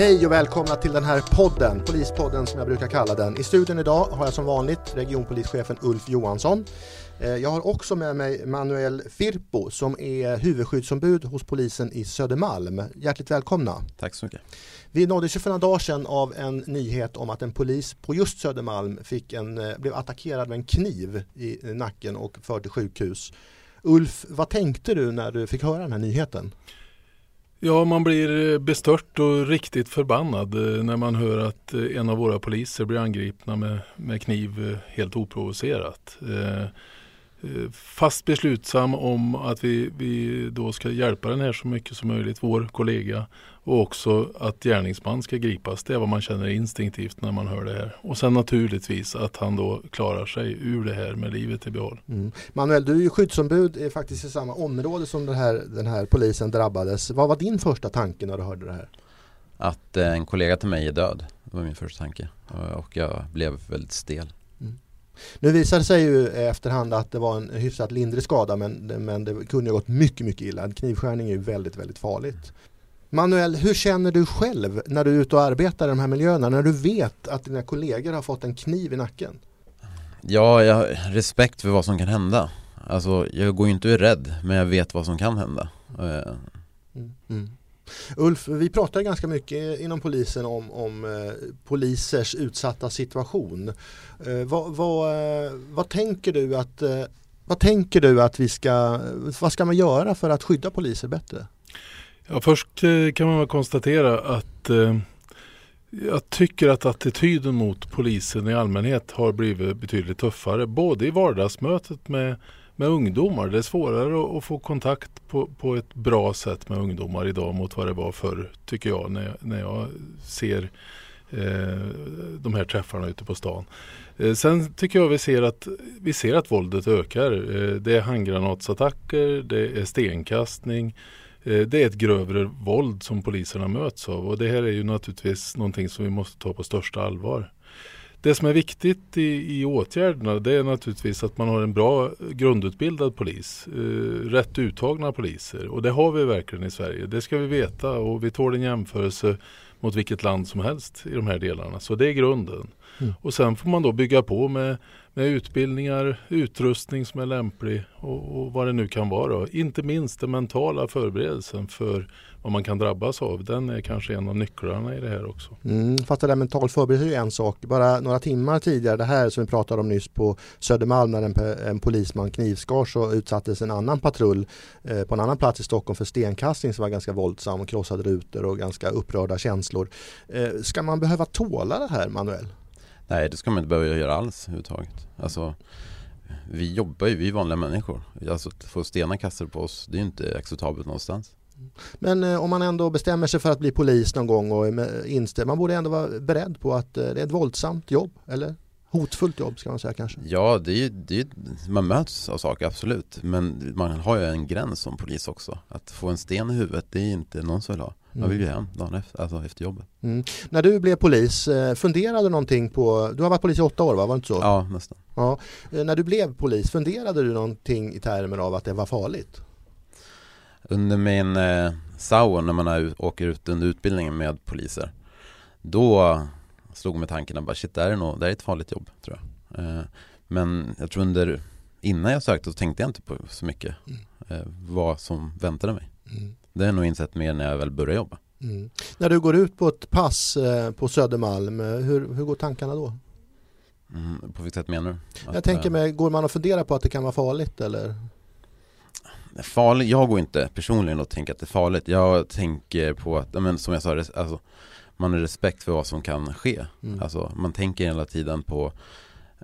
Hej och välkomna till den här podden, Polispodden som jag brukar kalla den. I studion idag har jag som vanligt regionpolischefen Ulf Johansson. Eh, jag har också med mig Manuel Firpo som är huvudskyddsombud hos polisen i Södermalm. Hjärtligt välkomna. Tack så mycket. Vi nåddes ju för några dagar sedan av en nyhet om att en polis på just Södermalm fick en, eh, blev attackerad med en kniv i nacken och förd till sjukhus. Ulf, vad tänkte du när du fick höra den här nyheten? Ja, man blir eh, bestört och riktigt förbannad eh, när man hör att eh, en av våra poliser blir angripna med, med kniv helt oprovocerat. Fast beslutsam om att vi, vi då ska hjälpa den här så mycket som möjligt, vår kollega, och också att gärningsman ska gripas. Det är vad man känner instinktivt när man hör det här. Och sen naturligtvis att han då klarar sig ur det här med livet i behåll. Mm. Manuel, du är ju skyddsombud är faktiskt i samma område som den här, den här polisen drabbades. Vad var din första tanke när du hörde det här? Att eh, en kollega till mig är död. Det var min första tanke. Och jag blev väldigt stel. Mm. Nu visade det sig ju efterhand att det var en hyfsat lindrig skada men, men det kunde ha gått mycket, mycket illa. En knivskärning är ju väldigt, väldigt farligt. Manuel, hur känner du själv när du är ute och arbetar i de här miljöerna? När du vet att dina kollegor har fått en kniv i nacken? Ja, jag har respekt för vad som kan hända. Alltså, jag går ju inte rädd, men jag vet vad som kan hända. Eh. Mm. Mm. Ulf, vi pratar ganska mycket inom polisen om, om eh, polisers utsatta situation. Eh, vad, vad, vad, tänker du att, eh, vad tänker du att vi ska, vad ska man göra för att skydda poliser bättre? Ja, först eh, kan man konstatera att eh, jag tycker att attityden mot polisen i allmänhet har blivit betydligt tuffare. Både i vardagsmötet med, med ungdomar. Det är svårare att få kontakt på, på ett bra sätt med ungdomar idag mot vad det var förr, tycker jag, när, när jag ser eh, de här träffarna ute på stan. Eh, sen tycker jag vi ser att, vi ser att våldet ökar. Eh, det är handgranatsattacker, det är stenkastning. Eh, det är ett grövre våld som poliserna möts av och det här är ju naturligtvis någonting som vi måste ta på största allvar. Det som är viktigt i, i åtgärderna det är naturligtvis att man har en bra grundutbildad polis. Eh, rätt uttagna poliser och det har vi verkligen i Sverige. Det ska vi veta och vi tål en jämförelse mot vilket land som helst i de här delarna. Så det är grunden. Mm. Och sen får man då bygga på med med utbildningar, utrustning som är lämplig och, och vad det nu kan vara. Inte minst den mentala förberedelsen för vad man kan drabbas av. Den är kanske en av nycklarna i det här också. Mm, fast det där mental förberedelse är en sak. Bara några timmar tidigare, det här som vi pratade om nyss på Södermalm när en, en polisman knivskars så utsattes en annan patrull eh, på en annan plats i Stockholm för stenkastning som var ganska våldsam och krossade rutor och ganska upprörda känslor. Eh, ska man behöva tåla det här Manuel? Nej det ska man inte behöva göra alls överhuvudtaget. Alltså, vi jobbar ju, vi är vanliga människor. Alltså att få stenar kastade på oss, det är inte acceptabelt någonstans. Men eh, om man ändå bestämmer sig för att bli polis någon gång och instämmer, man borde ändå vara beredd på att eh, det är ett våldsamt jobb, eller? Hotfullt jobb ska man säga kanske? Ja, det är, det är, man möts av saker absolut. Men man har ju en gräns som polis också. Att få en sten i huvudet, det är inte någon som vill ha. Man vill ju mm. hem dagen efter, alltså efter jobbet. Mm. När du blev polis, eh, funderade du någonting på, du har varit polis i åtta år va, var det inte så? Ja, nästan. Ja. Eh, när du blev polis, funderade du någonting i termer av att det var farligt? Under min eh, SAO, när man är, åker ut under utbildningen med poliser, då slog mig tanken att bara shit, det här är, nog, det är ett farligt jobb tror jag. Eh, men jag tror under, innan jag sökte så tänkte jag inte på så mycket mm. eh, vad som väntade mig. Mm. Det har jag nog insett mer när jag väl började jobba. Mm. När du går ut på ett pass eh, på Södermalm, eh, hur, hur går tankarna då? Mm, på vilket sätt menar du? Att, jag tänker mig, går man och funderar på att det kan vara farligt eller? Farligt, jag går inte personligen och tänker att det är farligt. Jag tänker på att, men som jag sa, alltså, man har respekt för vad som kan ske. Mm. Alltså, man tänker hela tiden på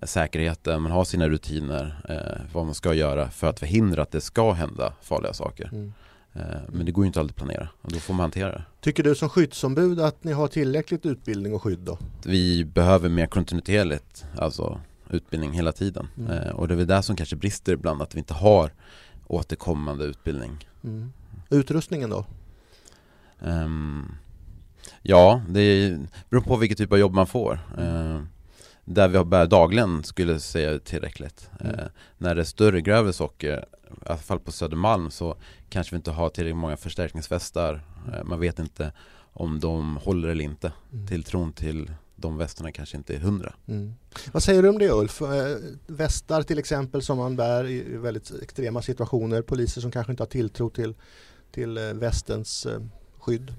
säkerheten, man har sina rutiner, eh, vad man ska göra för att förhindra att det ska hända farliga saker. Mm. Eh, men det går ju inte alltid att planera och då får man hantera det. Tycker du som skyddsombud att ni har tillräckligt utbildning och skydd då? Vi behöver mer kontinuerligt, alltså utbildning hela tiden. Mm. Eh, och det är väl där som kanske brister ibland, att vi inte har återkommande utbildning. Mm. Utrustningen då? Um, ja, det beror på vilket typ av jobb man får. Uh, där vi har bär dagligen skulle jag säga tillräckligt. Mm. Uh, när det är större, grövre saker i alla fall på Södermalm så kanske vi inte har tillräckligt många förstärkningsvästar. Eh, man vet inte om de håller eller inte. Mm. Tilltron till de västarna kanske inte är hundra. Mm. Vad säger du om det Ulf? Eh, västar till exempel som man bär i väldigt extrema situationer. Poliser som kanske inte har tilltro till, till eh, västens skydd.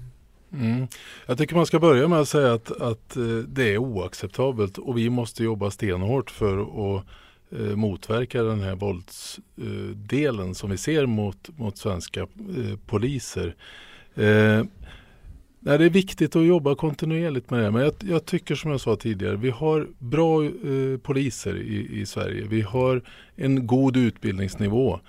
Mm. Jag tycker man ska börja med att säga att, att det är oacceptabelt och vi måste jobba stenhårt för att Eh, motverka den här våldsdelen eh, som vi ser mot, mot svenska eh, poliser. Nej, det är viktigt att jobba kontinuerligt med det. här. Men jag, jag tycker som jag sa tidigare, vi har bra eh, poliser i, i, Sverige. Vi har en god utbildningsnivå.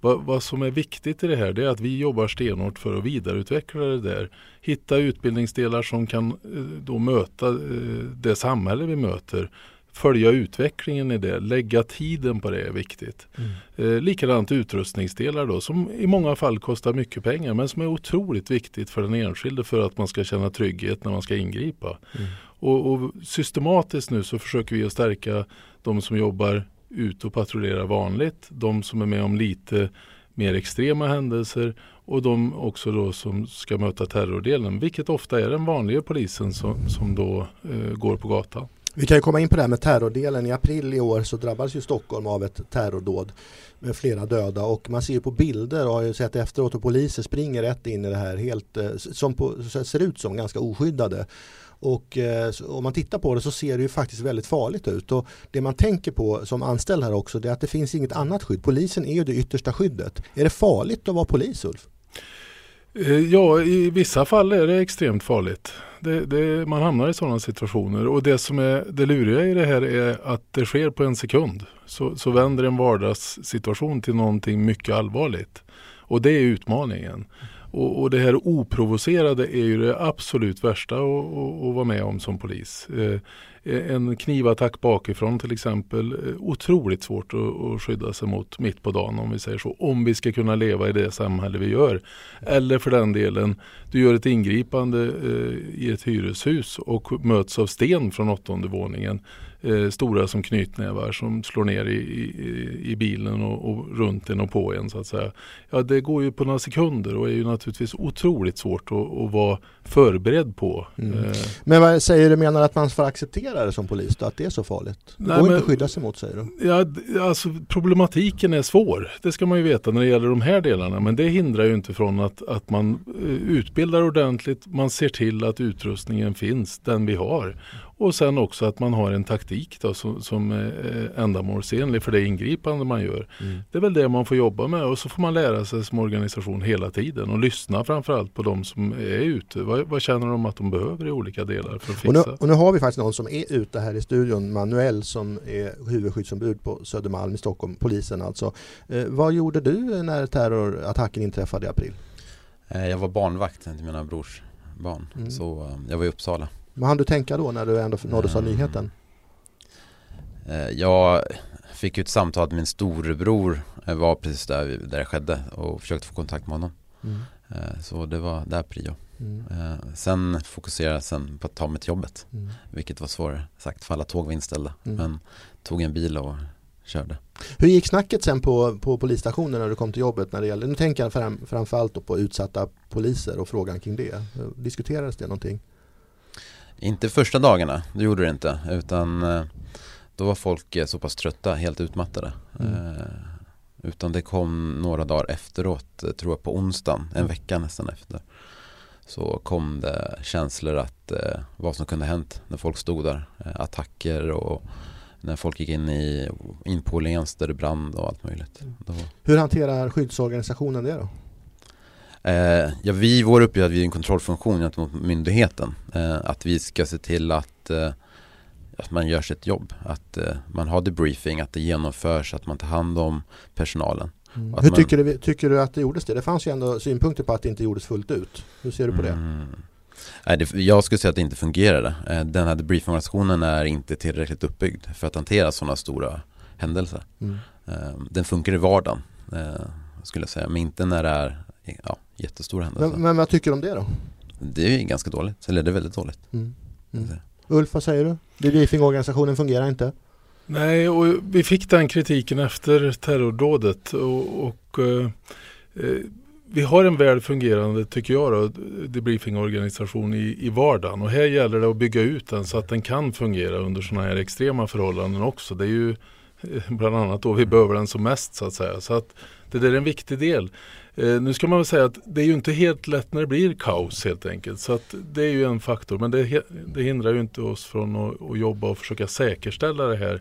Va, vad som är viktigt i det här det är att vi jobbar stenhårt för att vidareutveckla det där. Hitta utbildningsdelar som kan eh, då möta eh, det samhälle vi möter följa utvecklingen i det, lägga tiden på det är viktigt. Mm. Eh, likadant utrustningsdelar då som i många fall kostar mycket pengar men som är otroligt viktigt för den enskilde för att man ska känna trygghet när man ska ingripa. Mm. Och, och, systematiskt nu så försöker vi att stärka de som jobbar ute och patrullerar vanligt, de som är med om lite mer extrema händelser och de också då som ska möta terrordelen, vilket ofta är den vanliga polisen som, som då eh, går på gatan. Vi kan ju komma in på det här med terrordelen. I april i år så drabbades ju Stockholm av ett terrordåd med flera döda och man ser ju på bilder och har ju sett efteråt och poliser springer rätt in i det här helt eh, som på, ser ut som ganska oskyddade. Och eh, om man tittar på det så ser det ju faktiskt väldigt farligt ut. Och det man tänker på som anställd här också det är att det finns inget annat skydd. Polisen är ju det yttersta skyddet. Är det farligt att vara polis Ulf? Eh, ja, i vissa fall är det extremt farligt. Det, det, man hamnar i sådana situationer och det som är det luriga i det här är att det sker på en sekund. Så, så vänder en vardagssituation till någonting mycket allvarligt. Och det är utmaningen. Och, och det här oprovocerade är ju det absolut värsta att, vara med om som polis. Eh, en knivattack bakifrån till exempel, eh, otroligt svårt att, skydda sig mot mitt på dagen om vi säger så. Om vi ska kunna leva i det samhälle vi gör. Eller för den delen, du gör ett ingripande eh, i ett hyreshus och möts av sten från åttonde våningen eh, stora som knytnävar som slår ner i, i, i bilen och, och, runt en och på en så att säga. Ja, det går ju på några sekunder och är ju naturligtvis otroligt svårt att, att vara förberedd på. Mm. Eh. Men vad säger du, menar att man får acceptera det som polis då, att det är så farligt? Det Nej, går men, inte att skydda sig mot säger du? Ja, alltså problematiken är svår. Det ska man ju veta när det gäller de här delarna. Men det hindrar ju inte från att, att man eh, utbildar ordentligt. Man ser till att utrustningen finns, den vi har. Och sen också att man har en taktik då, som, som är ändamålsenlig för det ingripande man gör. Mm. Det är väl det man får jobba med och så får man lära sig som organisation hela tiden och lyssna framförallt på de som är ute. Vad, vad känner de att de behöver i olika delar för att fixa? Och nu, och nu har vi faktiskt någon som är ute här i studion, Manuel som är huvudskyddsombud på Södermalm i Stockholm, polisen alltså. Eh, vad gjorde du när terrorattacken inträffade i april? Eh, jag var barnvakt till mina brors barn, mm. så eh, jag var i Uppsala. Vad hann du tänka då när du ändå nåddes av mm. nyheten? Eh, jag fick ju ett samtal att min storebror eh, var precis där, där det skedde och försökte få kontakt med honom. Mm. Eh, så det var där prio. Mm. Sen fokuserade jag sen på att ta mig till jobbet. Mm. Vilket var svårare sagt för alla tåg var inställda. Mm. Men tog en bil och körde. Hur gick snacket sen på, på polisstationen när du kom till jobbet när det gäller, nu tänker jag fram, framförallt på utsatta poliser och frågan kring det. Diskuterades det någonting? Inte första dagarna, det gjorde det inte. Utan eh, då var folk eh, så pass trötta, helt utmattade. Mm. Eh, utan det kom några dagar efteråt, tror jag på onsdagen, en vecka nästan efter. Så kom det känslor att vad som kunde hänt när folk stod där. Attacker och när folk gick in i inpolningen där det brann och allt möjligt. Mm. Hur hanterar skyddsorganisationen det då? Eh, ja, vi, vår uppgift är att vi är en kontrollfunktion gentemot myndigheten. Eh, att vi ska se till att, eh, att man gör sitt jobb. Att eh, man har debriefing, att det genomförs, att man tar hand om personalen. Mm. Hur man... tycker, du, tycker du att det gjordes det? Det fanns ju ändå synpunkter på att det inte gjordes fullt ut. Hur ser du på det? Mm. Nej, det, jag skulle säga att det inte fungerade. Eh, den här debriefingorganisationen är inte tillräckligt uppbyggd för att hantera sådana stora händelser. Mm. Eh, den funkar i vardagen, skulle jag säga, men inte när det är ja, jättestora händelser. Men, men vad tycker du om det då? Det är ganska dåligt, eller det är väldigt dåligt. Mm. Mm. Ulf, vad säger du? Debriefingorganisationen fungerar inte? Nej, och vi fick den kritiken efter terrordådet och, och eh, eh vi har en väl fungerande, tycker jag, då, debriefingorganisation i, i vardagen. Och här gäller det att bygga ut den så att den kan fungera under sådana här extrema förhållanden också. Det är ju eh, bland annat då vi behöver den som mest så att säga. Så att det där är en viktig del. Eh, nu ska man väl säga att det är ju inte helt lätt när det blir kaos helt enkelt. Så att det är ju en faktor. Men det, det hindrar ju inte oss från att, att jobba och försöka säkerställa det här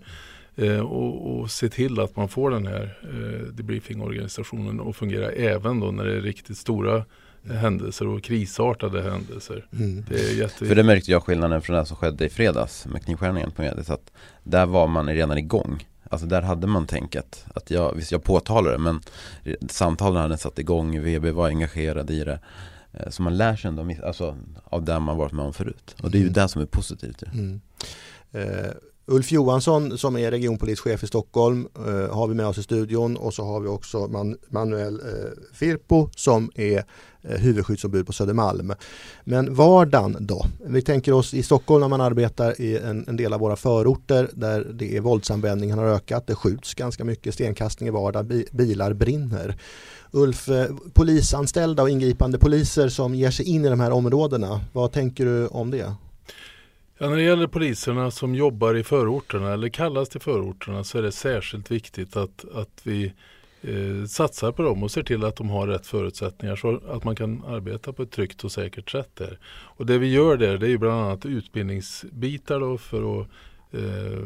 eh, och, och, se till att man får den här eh, debriefingorganisationen att fungera även då när det är riktigt stora händelser och krisartade händelser. Mm. Det är jätte... För det märkte jag skillnaden från det som skedde i fredags med knivskärningen på mediet. Att där var man redan igång. Alltså där hade man tänket att jag, visst jag påtalade det men samtalen hade satt igång, VB var engagerad i det. Eh, så man lär sig ändå alltså, av det man varit med om förut. Och det är ju mm. det som är positivt. Mm. Uh, Ulf Johansson som är regionpolischef i Stockholm uh, har vi med oss i studion och så har vi också Man Manuel uh, Firpo som är Eh, huvudskyddsombud på Södermalm. Men vardagen då? Vi tänker oss i Stockholm när man arbetar i en, en del av våra förorter där det är våldsanvändningen har ökat. Det skjuts ganska mycket stenkastning i vardagen, bi, bilar brinner. Ulf, eh, polisanställda och ingripande poliser som ger sig in i de här områdena, vad tänker du om det? Ja, när det gäller poliserna som jobbar i förorterna eller kallas till förorterna så är det särskilt viktigt att, att vi eh, satsar på dem och ser till att de har rätt förutsättningar så att man kan arbeta på ett tryggt och säkert sätt där. Och det vi gör där det är bland annat utbildningsbitar då för att eh,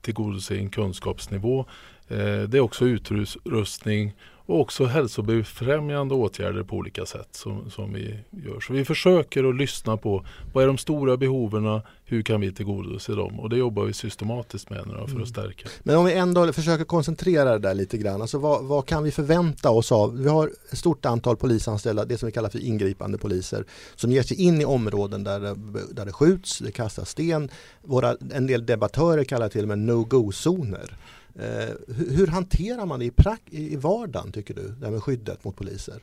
tillgodose en kunskapsnivå. Eh, det är också utrustning och också hälsobefrämjande åtgärder på olika sätt som, som vi gör. Så vi försöker att lyssna på vad är de stora behoven, hur kan vi tillgodose dem? Och det jobbar vi systematiskt med nu för att mm. stärka. Men om vi ändå försöker koncentrera det där lite grann, alltså vad, vad, kan vi förvänta oss av? Vi har ett stort antal polisanställda, det som vi kallar för ingripande poliser, som ger sig in i områden där det, där det skjuts, det kastas sten. Våra, en del debattörer kallar till och med no-go-zoner. Eh, hur, hur, hanterar man det i, prak- i vardagen tycker du, det här med skyddet mot poliser?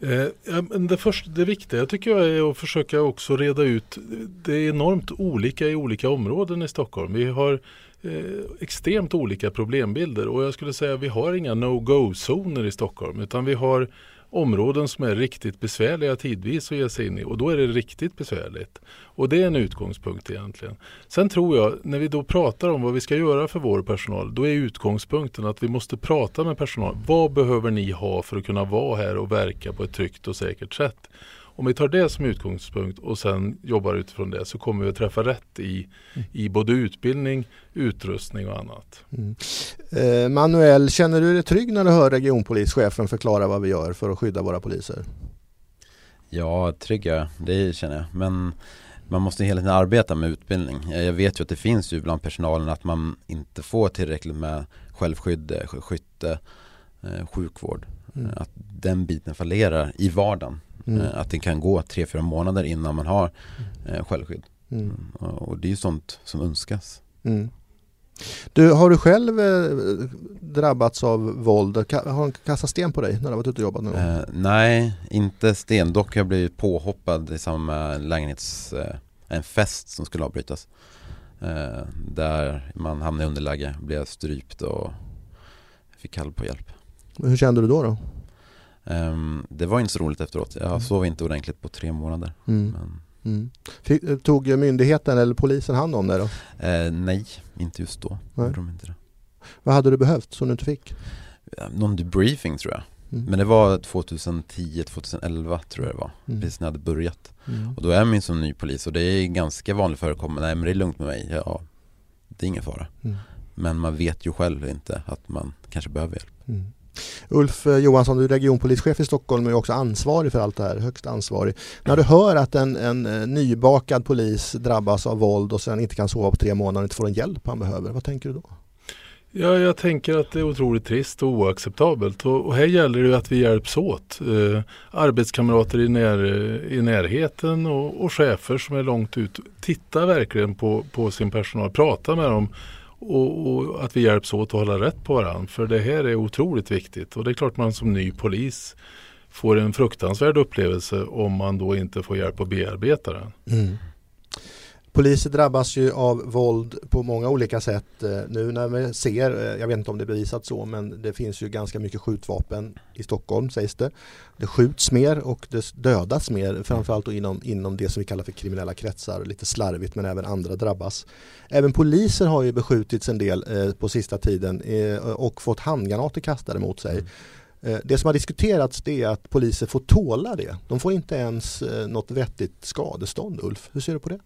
Eh, det, första, det viktiga jag tycker jag är att försöka också reda ut, det är enormt olika i olika områden i Stockholm. Vi har eh, extremt olika problembilder och jag skulle säga att vi har inga no-go-zoner i Stockholm utan vi har områden som är riktigt besvärliga tidvis att ge sig in i och då är det riktigt besvärligt. Och det är en utgångspunkt egentligen. Sen tror jag, när vi då pratar om vad vi ska göra för vår personal, då är utgångspunkten att vi måste prata med personal. Vad behöver ni ha för att kunna vara här och verka på ett tryggt och säkert sätt? Om vi tar det som utgångspunkt och sen jobbar utifrån det så kommer vi att träffa rätt i, i både utbildning, utrustning och annat. Mm. Eh, Manuel, känner du dig trygg när du hör regionpolischefen förklara vad vi gör för att skydda våra poliser? Ja, trygg jag, det känner jag. Men man måste hela tiden arbeta med utbildning. Jag vet ju att det finns ju bland personalen att man inte får tillräckligt med självskydd, skytte, eh, sjukvård. Mm. Att den biten fallerar i vardagen. Mm. Eh, att det kan gå tre, fyra månader innan man har eh, självskydd. Mm. mm. Och det är ju sånt som önskas. Mm. Du, har du själv eh, drabbats av våld? Har de kastat sten på dig när du har varit ute och jobbat? Någon eh, nej, inte sten. Dock har jag blivit påhoppad i en lägenhets... Eh, en fest som skulle avbrytas. Eh, där man hamnade i underläge, blev strypt och fick kall på hjälp. Hur kände du då? då? Um, det var inte så roligt efteråt. Jag mm. sov inte ordentligt på tre månader. Mm. Mm. Fick, tog myndigheten eller polisen hand om det då? Eh, nej, inte just då. Nej. De inte det. Vad hade du behövt som du inte fick? Någon debriefing tror jag. Mm. Men det var 2010-2011 tror jag det var. Mm. Precis när jag hade börjat. Mm. Och då är man ju som ny polis och det är ganska vanligt förekommande. Nej men det är lugnt med mig. Ja, det är ingen fara. Mm. Men man vet ju själv inte att man kanske behöver hjälp. Ulf eh, Johansson, du är regionpolischef i Stockholm och är också ansvarig för allt det här, högst ansvarig. När du hör att en, en eh, nybakad polis drabbas av våld och sen inte kan sova på tre månader och inte får den hjälp han behöver, vad tänker du då? Ja, jag tänker att det är otroligt trist och oacceptabelt och, och här gäller det att vi hjälps åt. Eh, arbetskamrater i, när, i närheten och, och, chefer som är långt ut. Titta verkligen på, på sin personal, prata med dem och, och, att vi hjälps åt att hålla rätt på varandra. För det här är otroligt viktigt. Och det är klart man som ny polis får en fruktansvärd upplevelse om man då inte får hjälp att bearbeta den. Mm. Poliser drabbas ju av våld på många olika sätt. Eh, nu när vi ser, eh, jag vet inte om det är bevisat så, men det finns ju ganska mycket skjutvapen i Stockholm sägs det. Det skjuts mer och det dödas mer, framförallt inom, inom det som vi kallar för kriminella kretsar. Lite slarvigt men även andra drabbas. Även poliser har ju beskjutits en del eh, på sista tiden eh, och fått handgranater kastade mot sig. Mm. Eh, det som har diskuterats det är att poliser får tåla det. De får inte ens något vettigt skadestånd. Ulf, hur ser du på det?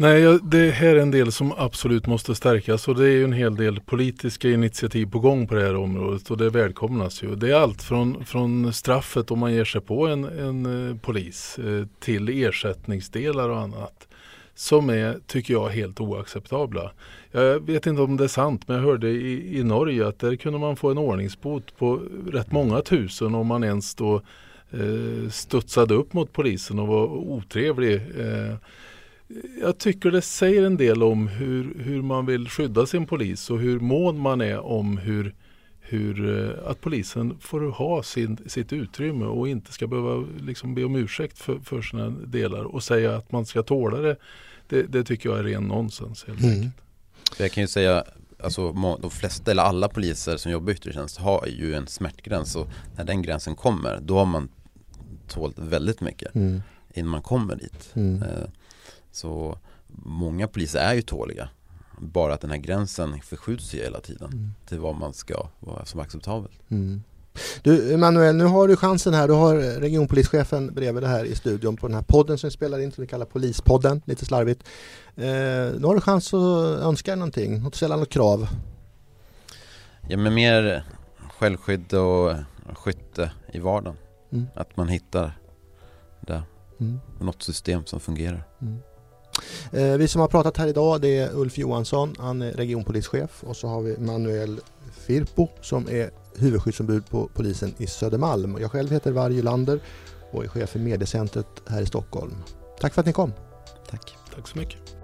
Nej, det här är en del som absolut måste stärkas och det är ju en hel del politiska initiativ på gång på det här området och det välkomnas ju. Det är allt från, från straffet om man ger sig på en, en eh, polis eh, till ersättningsdelar och annat som är, tycker jag, helt oacceptabla. Jag vet inte om det är sant, men jag hörde i, i Norge att där kunde man få en ordningsbot på rätt många tusen om man ens då eh, studsade upp mot polisen och var otrevlig. Eh, jag tycker det säger en del om hur, hur man vill skydda sin polis och hur mån man är om hur, hur, eh, att polisen får ha sin, sitt utrymme och inte ska behöva liksom be om ursäkt för, för sina delar och säga att man ska tåla det. Det, det tycker jag är ren nonsens helt mm. enkelt. Jag kan ju säga Alltså de flesta eller alla poliser som jobbar i yttre tjänst har ju en smärtgräns och när den gränsen kommer då har man tålt väldigt mycket mm. innan man kommer dit. Mm. Så många poliser är ju tåliga. Bara att den här gränsen förskjuts ju hela tiden mm. till vad man ska vara som acceptabelt. Mm. Du Emanuel, nu har du chansen här. Du har regionpolischefen bredvid det här i studion på den här podden som vi spelar in som vi kallar Polispodden, lite slarvigt. Eh, nu har du chans att önska någonting, att ställa något krav. Ja men mer självskydd och skytte i vardagen. Mm. Att man hittar det. Mm. Något system som fungerar. Mm. Eh, vi som har pratat här idag det är Ulf Johansson, han är regionpolischef och så har vi Manuel Firpo som är huvudskyddsombud på polisen i Södermalm. Jag själv heter Varje Lander och är chef för mediecentret här i Stockholm. Tack för att ni kom. Tack. Tack så mycket.